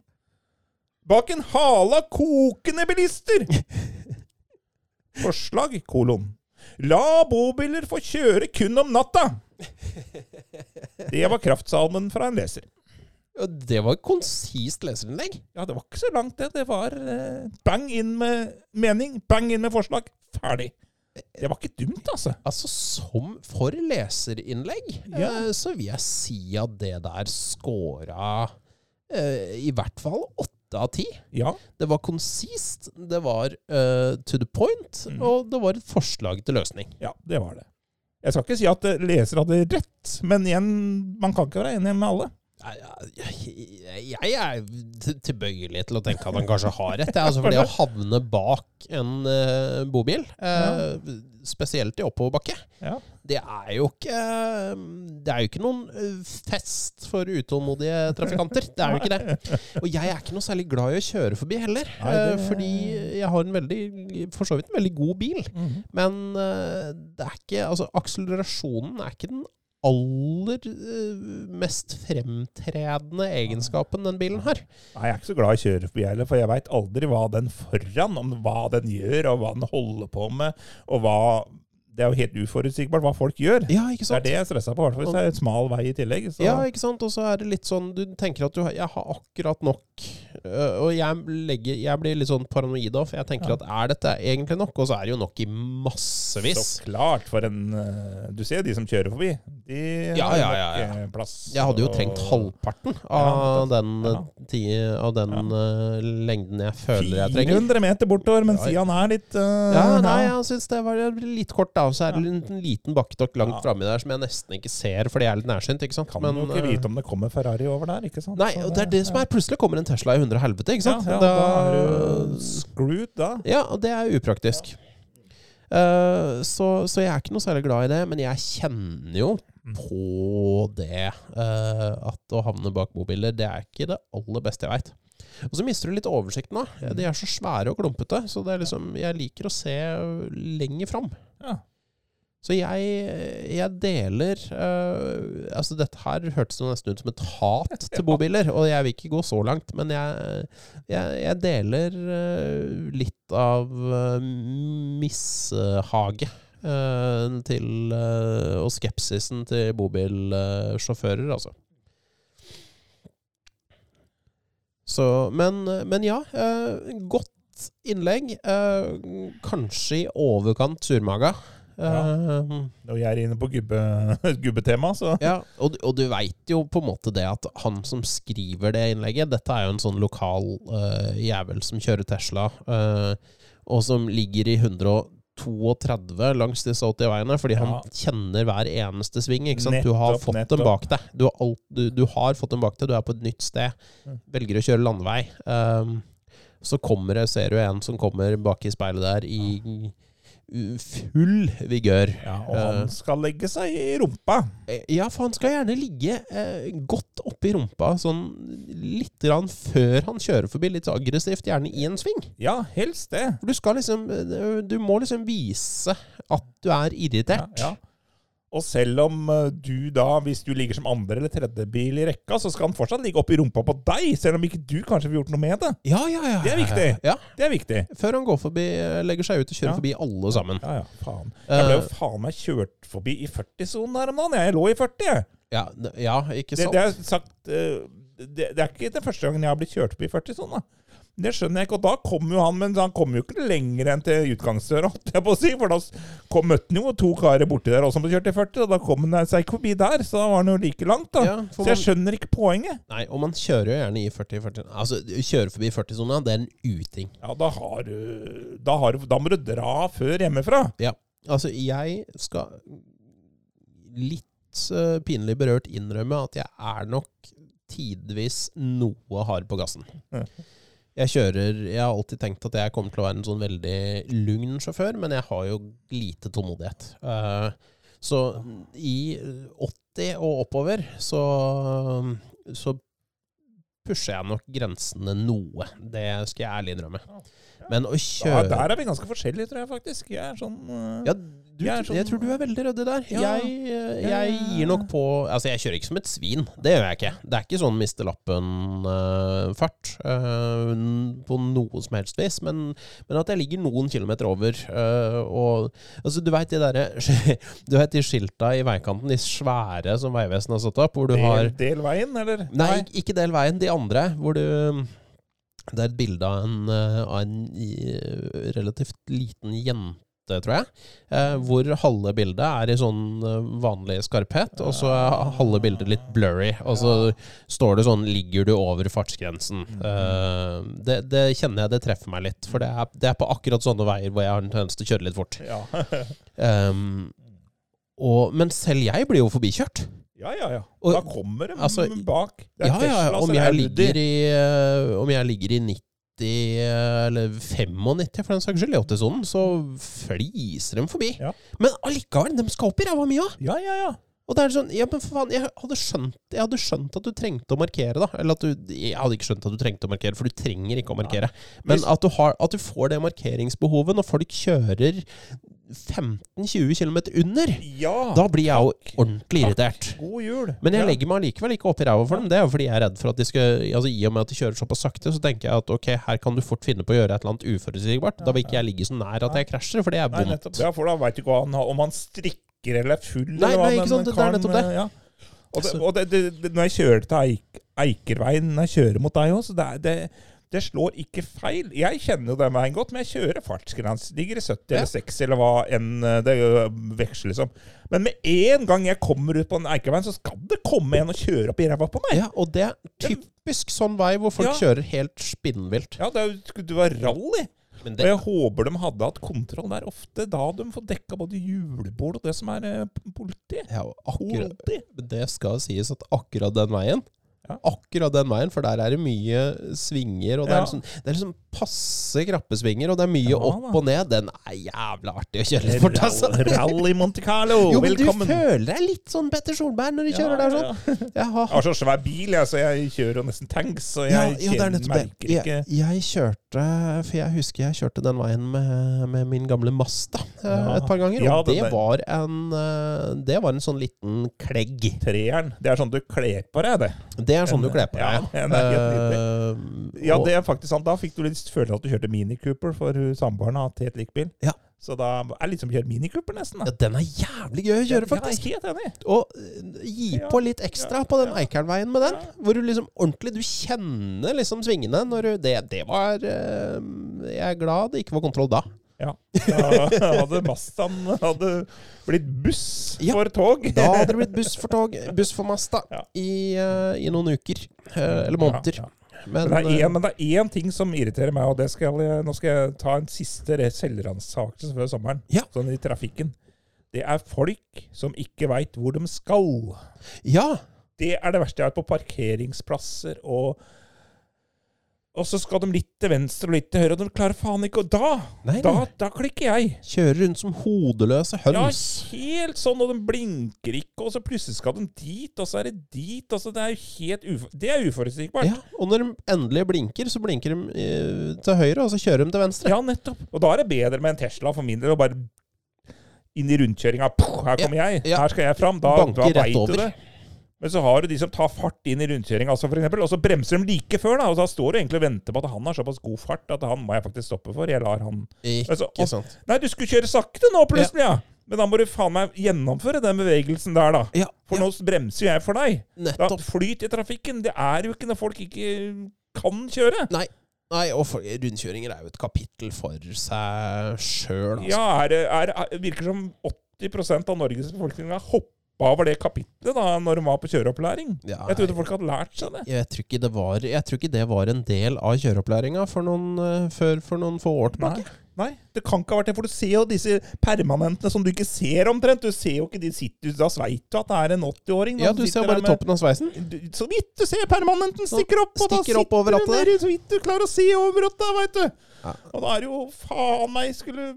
Bak en hale av kokende bilister. (laughs) Forslag, kolon. La bobiler få kjøre kun om natta. Det var kraftsalmen fra en leser. Ja, Det var et konsist leserinnlegg. Ja, det var ikke så langt, det. Det var eh, bang inn med mening, bang inn med forslag. Ferdig. Det var ikke dumt, altså. Altså, som for leserinnlegg, Ja. eh, så vil jeg si at det der scora eh, i hvert fall åtte av ti. Ja. Det var konsist, det var uh, to the point, mm. og det var et forslag til løsning. Ja, det var det. Jeg skal ikke si at eh, leser hadde rett, men igjen, man kan ikke være enig med alle. Jeg, er tilbøyelig til å tenke at han kanskje har rett. Altså for det å (laughs) havne bak en eh, bobil, eh, spesielt i oppoverbakke, Ja. det er jo ikke Det er jo ikke noen eh, fest for utålmodige trafikanter. Det er jo ikke det. (laughs) Og jeg er ikke noe særlig glad i å kjøre forbi heller. Nei, det- eh, Fordi jeg har en veldig, for så vidt en veldig god bil. Men eh, det er ikke Altså, akselerasjonen er ikke den aller eh, mest fremtredende egenskapen den bilen har. Nei, Jeg er ikke så glad i å heller, for jeg veit aldri hva den foran, om hva den gjør, og hva den holder på med, og hva Det er jo helt uforutsigbart hva folk gjør. Ja, ikke sant? Det er det jeg stresser på, i hvert fall hvis det er en smal vei i tillegg. Så. Ja, ikke sant? Og så er det litt sånn Du tenker at du har, jeg har akkurat nok. øh, og jeg, legger, jeg blir litt sånn paranoid av, for jeg tenker Ja. at er dette egentlig nok? Og så er det jo nok i massevis. Så klart, for en eh, Du ser de som kjører forbi. De Ja, har ja, nok ja, ja. eh, plass. Jeg hadde jo og- trengt halvparten av den, øh, av den øh, lengden jeg føler jeg trenger. 400 meter bortover, men Ja, siden han er litt uh, Ja, nei, jeg syns det var litt kort, da. Og så er det en liten bakketokk langt Ja. framme der som jeg nesten ikke ser fordi jeg er litt nærsynt. ikke sant? Kan Men, jo ikke øh, vite om det kommer Ferrari over der, ikke sant? Nei, og det er det som er Plutselig kommer en Tesla i hundre helvete, ikke sant? ja, da, er du screwed, da. Ja, og det er upraktisk. Uh, så, så jeg er ikke noe særlig glad i det, men jeg kjenner jo Mm. på det Uh, at å havne bak bobiler, det er ikke det aller beste jeg veit. Og så mister du litt oversikten da. Mm. De er så svære og klumpete, så det er liksom, jeg liker å se lenger fram. Ja. Så jeg, jeg deler eh, Altså, dette her hørtes nesten ut som et hat (laughs) til bobiler, og jeg vil ikke gå så langt, men jeg, jeg, jeg deler eh, litt av mishaget eh, til eh, Og skepsisen til bobilsjåfører, altså. Så, men, men ja, godt innlegg. kanskje i overkant surmaga. Eh, Og jeg er inne på gubbe, (laughs) gubbetema, så ja, og, og du veit jo på en måte det at han som skriver det innlegget Dette er jo en sånn lokal uh, jævel som kjører Tesla, uh, og som ligger i 132 langs disse 80-veiene, fordi han kjenner hver eneste sving. ikke sant? du har fått nettopp. dem bak deg. Du har, alt, du, du har fått dem bak deg, du er på et nytt sted. Mm. Velger å kjøre landevei. Um, så kommer det, ser du en som kommer bak i speilet der i i full vigør. ja, Og han skal legge seg i rumpa. Eh, Ja, for han skal gjerne ligge eh, godt oppi rumpa, sånn litt grann før han kjører forbi, litt aggressivt, gjerne i en sving. Ja, helst det. For du skal liksom eh, Du må liksom vise at du er irritert. Ja, ja. Og selv om eh, du da, hvis du ligger som andre eller tredje bil i rekka, så skal han fortsatt ligge oppi rumpa på deg, selv om ikke du kanskje får gjort noe med det. Ja, ja, ja. Det er viktig. Ja, Det er viktig. Før han går forbi, eh, legger seg ut og kjører Ja. forbi alle sammen. Ja, ja, faen. Jeg ble jo Eh, faen meg kjørt forbi i 40-sonen her om dagen. Jeg lå i 40, jeg. ja, ja, ikke sant? det er sagt eh, det, det er ikke den første gangen jeg har blitt kjørt forbi i 40-sonen. Det skjønner jeg ikke. Og da kom jo han, men han kom jo ikke lenger enn til utgangsdøra, holdt jeg på å si. For da kom, møtte han jo to karer borti der også som kjørte i 40, og da kom han seg ikke forbi der. Så da var han jo like langt, da. Ja, Så jeg man, skjønner ikke poenget. nei, og man kjører jo gjerne i 40-40 Altså, kjøre forbi 40-sona, det er en uting. Ja, da har du Da, har, da må du dra før hjemmefra. Ja. Altså, jeg skal litt uh, pinlig berørt innrømme at jeg er nok tidvis noe hard på gassen. Ja. Jeg kjører Jeg har alltid tenkt at jeg kommer til å være en sånn veldig lugn sjåfør, men jeg har jo lite tålmodighet. Uh, så i 80 og oppover så, så pusher jeg nok grensene noe. Det skal jeg ærlig innrømme. Men å Ja, der er vi ganske forskjellige, tror jeg faktisk. Jeg er sånn eh, ja, du, Jeg er jeg, sånn- tror du er veldig ryddig der. Ja. Jeg, eh, jeg ja. gir nok på Altså, jeg kjører ikke som et svin. Det gjør jeg ikke. Det er ikke sånn miste lappen-fart på noe som helst vis. Men, men at jeg ligger noen kilometer over. uh, og altså, du veit de derre (laughs) Du vet de skilta i veikanten, de svære som Vegvesenet har satt opp, hvor du har del veien, eller? Nei, ikke del veien. De andre, hvor du Det er et bilde av en, eh, av en relativt liten jente tror jeg. Eh, hvor halve bildet er i sånn eh, vanlig skarphet, og så er halve bildet litt blurry. Og så står det sånn 'Ligger du over fartsgrensen?' Eh, det, det kjenner jeg det treffer meg litt. For det er, det er på akkurat sånne veier hvor jeg har en tendens til å kjøre litt fort. Ja, Um, (laughs) og, men selv jeg blir jo forbikjørt. Ja, ja. ja. Og- da kommer de altså, bak. Det Ja, ja, Tesla, om jeg, ligger i, eh, om jeg ligger i 90 eh, eller 95 for den saks skyld i 80-sonen, så fliser de forbi. Ja. Men allikevel, de skal opp i ræva mi òg! Ja, ja, ja. Og det er sånn, ja, men for faen, jeg hadde, skjønt, jeg hadde skjønt at du trengte å markere, da. Eller at du Jeg hadde ikke skjønt at du trengte å markere, for du trenger ikke å markere. Men at du, har, at du får det markeringsbehovet når folk kjører 15-20 km under, Ja, da blir jeg jo ordentlig irritert. God jul. Men jeg ja. legger meg allikevel ikke opp i ræva for dem. Det er jo fordi jeg er redd for at de skal Altså I og med at de kjører såpass sakte, så tenker jeg at ok, her kan du fort finne på å gjøre et eller annet uforutsigbart. Da vil ikke jeg ligge så nær at jeg krasjer, for det er vondt. Ja, for da veit du ikke hva han har, om han strikker eller er full, Nei, eller hva nei, ikke sant, det er nettopp det. eh, Ja. Og, det, og det, det, når jeg kjører til Eik, Eikerveien, når jeg kjører mot deg òg, så det, er- det, det slår ikke feil. Jeg kjenner jo den veien godt, men jeg kjører fartsgrense. Ligger i 70 Ja. eller 60 eller hva enn eh, det veksler, liksom. Men med en gang jeg kommer ut på den Eikeveien, så skal det komme en og kjøre opp i ræva på meg. Ja, og det er typisk sånn vei hvor folk Ja. kjører helt spinnvilt. Ja, det er skulle du være rally. Men Og jeg håper de hadde hatt kontroll der ofte. Da de får dekka både julebord og det som er eh, politi. ja, akkurat, Politi. det skal sies at akkurat den veien. Akkurat den veien, for der er det mye svinger, og det er liksom, det er liksom passe krappe svinger, og det er mye Ja, opp og ned. Den er jævla artig å kjøre litt fort, altså. Rally Monte Carlo, Jo, men velkommen! du føler deg litt sånn Petter Solberg når du kjører der sånn. Ja, (laughs) ja. Jeg har Jeg har så svær bil, jeg, så jeg kjører jo nesten tanks. Så jeg ja, ja, er kjenner, nettopp merker ikke Jeg, jeg kjørte For jeg husker jeg kjørte den veien med, med min gamle Mazda eh, Ja. et par ganger. Og Ja, det var en eh, Det var en sånn liten klegg. treeren. Det er sånn du kler på deg, det. Det er sånn du kler på Ja, deg. den en, Eh, Ja, det er faktisk sant. Da fikk du litt følelse at du kjørte Mini Cooper, for samboeren har hatt helt lik bil. Ja. Så da er det litt som å kjøre Mini Cooper, nesten. ja, den er jævlig gøy å kjøre, faktisk. Jeg er helt enig. Og eh, gi på litt ekstra på den. Eikernveien med den. Hvor du liksom ordentlig Du kjenner liksom svingene når du Det, det var eh, Jeg er glad det ikke var kontroll da. Ja. Da hadde Mazdaen hadde blitt buss Ja. for tog. Da hadde det blitt buss for tog, buss for Masta, Ja. i, eh, i noen uker. eh, eller måneder. Ja, ja. Men, Men det, er en, men det én ting som irriterer meg, og det skal jeg, nå skal jeg ta en siste selvransakelse før sommeren. Ja. Sånn i trafikken. Det er folk som ikke veit hvor de skal. ja. Det er det verste jeg har på parkeringsplasser og Og så skal de litt til venstre og litt til høyre, og de klarer faen ikke Og da, Nei, da, nei. da klikker jeg. Kjører rundt som hodeløse høns. Ja, helt sånn, og de blinker ikke, og så plutselig skal de dit, og så er det dit, og så det er jo helt ufor... Det er uforutsigbart. Ja, og når de endelig blinker, så blinker de eh, til høyre, og så kjører de til venstre. Ja, nettopp. Og da er det bedre med en Tesla for min del å bare inn i rundkjøringa. Her kommer jeg. Her skal jeg fram. Da, da veit du det. Men så har du de som tar fart inn i rundkjøringa, altså og så bremser de like før. da, og Da står du egentlig og venter på at han har såpass god fart at han må jeg faktisk stoppe for. Jeg lar han Ikke Altså, og- sant. Nei, du skulle kjøre sakte nå, plutselig, ja! Men da må du faen meg gjennomføre den bevegelsen der, da. Ja, For ja, nå bremser jeg for deg. Da, nettopp. flyt i trafikken. Det er jo ikke når folk ikke kan kjøre. Nei, og for, rundkjøringer er jo et kapittel for seg sjøl. Altså. Ja, er det er, er, virker som 80% av Norges befolkning har hoppa over det kapitlet da når de var på kjøreopplæring. Ja, Jeg trodde folk hadde lært seg det. jeg, tror ikke det var, jeg tror ikke det var en del av kjøreopplæringa for noen, for, for noen få år tilbake. nei, det kan ikke ha vært det. For du ser jo disse permanentene som du ikke ser omtrent. Du ser jo ikke de sitter Da veit du at det er en 80-åring. Ja, du ser bare med- toppen av sveisen. Du, så vidt du ser permanenten stikker opp, og da Stikker opp sitter du der, så vidt du klarer å se over rattet, veit du. Ja. Og da er det jo faen meg skulle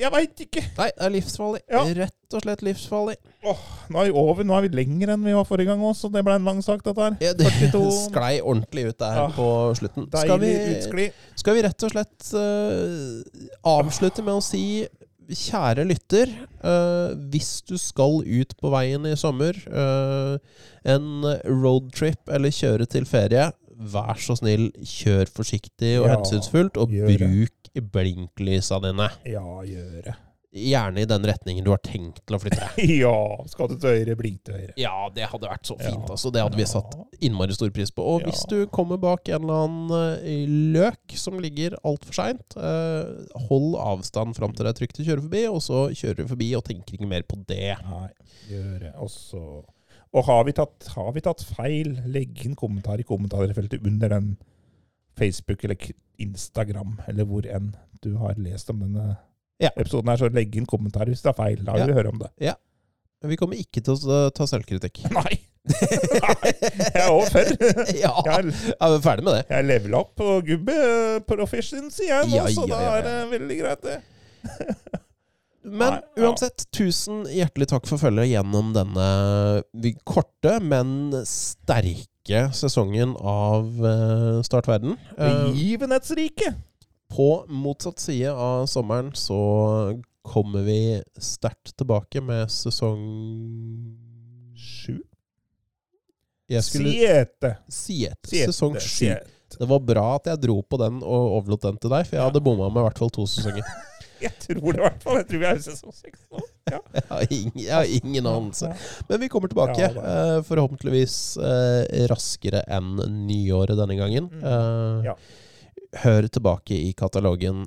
Jeg veit ikke. Nei, det er livsfarlig. Ja. Rett og slett livsfarlig. Åh, nå er vi over. Nå er vi lenger enn vi var forrige gang òg, så det ble en lang sak, dette her. Ja, det 42. (laughs) sklei ordentlig ut der Ja. på slutten. Skal Deilig vi, utskli. skal vi rett og slett uh, avslutte med å si Kjære lytter, uh, hvis du skal ut på veien i sommer, uh, en roadtrip eller kjøre til ferie, vær så snill, kjør forsiktig og Ja, hensynsfullt, og bruk blinklysa dine. Ja, gjøre. Gjerne i den retningen du har tenkt til å flytte deg. (laughs) Ja, skal du til høyre, blink til høyre. Ja, det hadde vært så fint. Ja. altså. Det hadde vi satt innmari stor pris på. Og Ja. hvis du kommer bak en eller annen eh, løk som ligger altfor seint, eh, hold avstand fram til det er trygt å kjøre forbi, og så kjører du forbi og tenker ikke mer på det. Nei, gjør det. Og Og har vi, tatt, har vi tatt feil, legg inn kommentar i kommentarfeltet under den Facebook eller Instagram, eller hvor enn du har lest om denne Ja. episoden her, så legg inn kommentar hvis det er feil. Da vil Ja. vi høre om det. Men vi kommer ikke til å eh, ta selvkritikk. (laughs) Nei! Nei, jeg er òg for. (laughs) ja, Jeg, er ferdig med det. jeg leveler opp på gubbe professions igjen, Ja, så ja, da ja, er det veldig greit, det. (laughs) Men ja. uansett, tusen hjertelig takk for følget gjennom denne korte, men sterke sesongen av uh, Start verden. Eh, Begivenhetsrike! på motsatt side av sommeren så kommer vi sterkt tilbake med sesong Sju? Skulle Siete. si. Siete. Sesong sju. Det var bra at jeg dro på den og overlot den til deg, for jeg hadde bomma med i hvert fall to sesonger. (laughs) (laughs) Jeg tror det i hvert fall. Jeg tror vi er i sesong seks nå. Ja. (laughs) Jeg har ingen, jeg har ingen anelse. Men vi kommer tilbake, Ja, eh, forhåpentligvis eh, raskere enn nyåret denne gangen. Eh, Ja. Hør tilbake i katalogen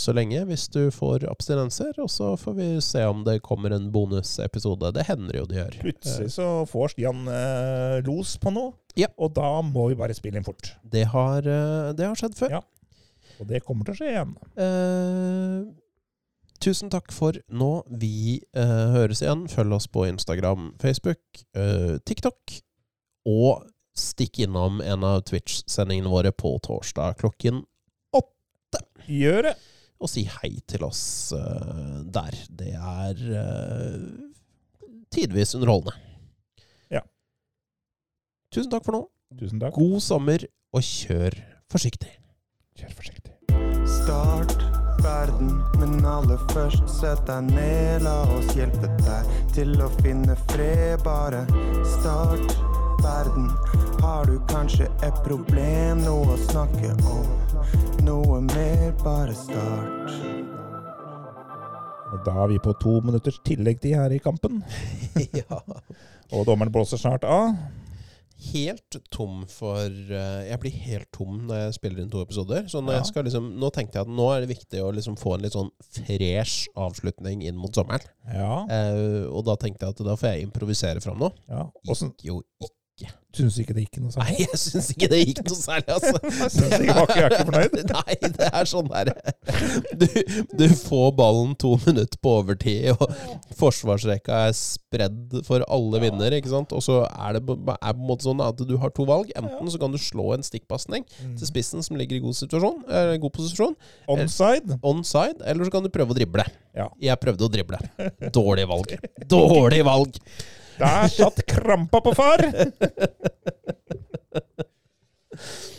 så lenge hvis du får abstinenser, og så får vi se om det kommer en bonusepisode. Det hender jo det gjør. Plutselig så får Stian los på noe, Ja. og da må vi bare spille inn fort. Det, har, det har skjedd før. Ja. Og det kommer til å skje igjen. Eh, tusen takk for nå. Vi eh, høres igjen. Følg oss på Instagram, Facebook, eh, TikTok. Og stikk innom en av Twitch-sendingene våre på torsdag klokken Gjør det! og si hei til oss eh, der. Det er uh, tidvis underholdende. Ja. Tusen takk for nå. Tusen takk. God sommer, og kjør forsiktig. Kjør forsiktig. Start verden, men aller først sett deg ned. La oss hjelpe deg til å finne fred. Bare start verden. Har du kanskje et problem, noe å snakke om? Noe mer, bare start. Og da er vi på to minutters tilleggstid her i kampen. (laughs) ja. Og dommeren blåser snart av. helt tom for eh, Jeg blir helt tom når jeg spiller inn to episoder. Så Ja. liksom, nå tenkte jeg at nå er det viktig å liksom få en litt sånn fresh avslutning inn mot sommeren. Ja. Eh, og da tenkte jeg at da får jeg improvisere fram noe. ja. Gikk jo ikke. Syns du ikke det gikk noe særlig? Nei, jeg syns ikke det gikk noe særlig, altså. (laughs) Jeg synes ikke var ikke, jeg er ikke fornøyd. (laughs) Nei, det er sånn derre (laughs) du, du får ballen to minutter på overtid, og forsvarsrekka er spredd for alle Ja. vinnere, ikke sant? Og så er det på er på en måte sånn at du har to valg. Enten så kan du slå en stikkpasning Mm. til spissen som ligger i god, situasjon, eh, god posisjon, Onside. onside, eller så kan du prøve å drible. Ja. Jeg prøvde å drible. Dårlig valg. Dårlig valg! Der satt krampa på far! (laughs)